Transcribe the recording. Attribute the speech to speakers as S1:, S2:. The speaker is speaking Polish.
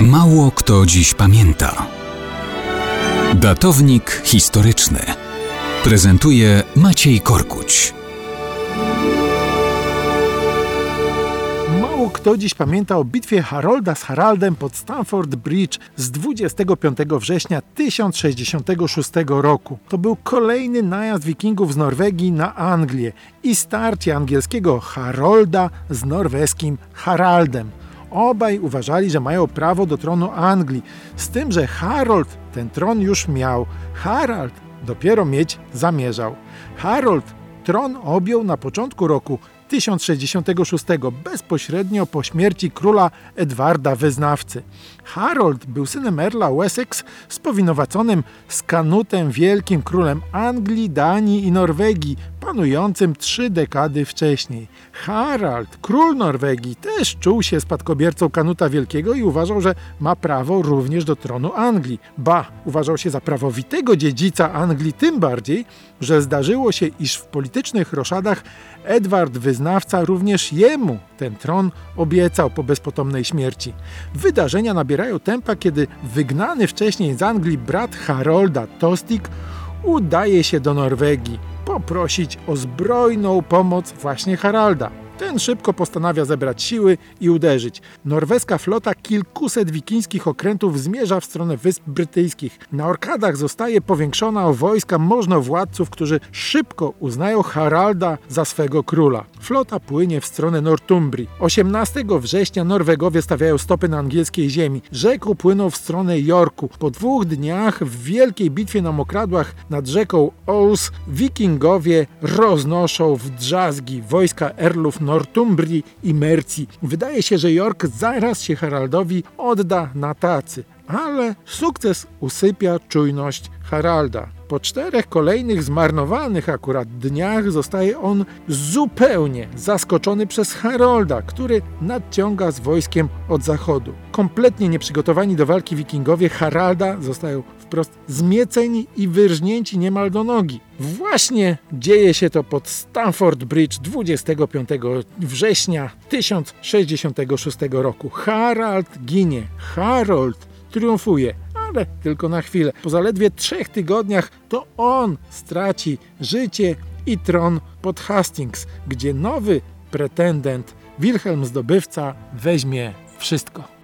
S1: Mało kto dziś pamięta. Datownik historyczny prezentuje Maciej Korkuć.
S2: Mało kto dziś pamięta o bitwie Harolda z Haraldem pod Stamford Bridge z 25 września 1066 roku. To był kolejny najazd wikingów z Norwegii na Anglię i starcie angielskiego Harolda z norweskim Haraldem. Obaj uważali, że mają prawo do tronu Anglii, z tym, że Harold ten tron już miał, Harald dopiero mieć zamierzał. Harold tron objął na początku roku 1066, bezpośrednio po śmierci króla Edwarda Wyznawcy. Harold był synem Erla Wessex spowinowaconym z Kanutem Wielkim królem Anglii, Danii i Norwegii, panującym trzy dekady wcześniej. Harald, król Norwegii, też czuł się spadkobiercą Kanuta Wielkiego i uważał, że ma prawo również do tronu Anglii. Ba, uważał się za prawowitego dziedzica Anglii tym bardziej, że zdarzyło się, iż w politycznych roszadach Edward Wyznawca również jemu ten tron obiecał po bezpotomnej śmierci. Wydarzenia nabierają tempa, kiedy wygnany wcześniej z Anglii brat Harolda Tostig udaje się do Norwegii poprosić o zbrojną pomoc właśnie Haralda. Ten szybko postanawia zebrać siły i uderzyć. Norweska flota kilkuset wikińskich okrętów zmierza w stronę Wysp Brytyjskich. Na Orkadach zostaje powiększona o wojska możnowładców, którzy szybko uznają Haralda za swego króla. Flota płynie w stronę Northumbrii. 18 września Norwegowie stawiają stopy na angielskiej ziemi. Rzeką płyną w stronę Yorku. Po dwóch dniach w wielkiej bitwie na mokradłach nad rzeką Ouse wikingowie roznoszą w drzazgi wojska Erlów Northumbrii i Mercji. Wydaje się, że York zaraz się Haraldowi odda na tacy, ale sukces usypia czujność Haralda. Po czterech kolejnych zmarnowanych akurat dniach zostaje on zupełnie zaskoczony przez Harolda, który nadciąga z wojskiem od zachodu. Kompletnie nieprzygotowani do walki wikingowie Haralda zostają wprost zmieceni i wyrżnięci niemal do nogi. Właśnie dzieje się to pod Stamford Bridge 25 września 1066 roku. Harald ginie, Harold triumfuje ale tylko na chwilę. Po zaledwie trzech tygodniach to on straci życie i tron pod Hastings, gdzie nowy pretendent, Wilhelm Zdobywca, weźmie wszystko.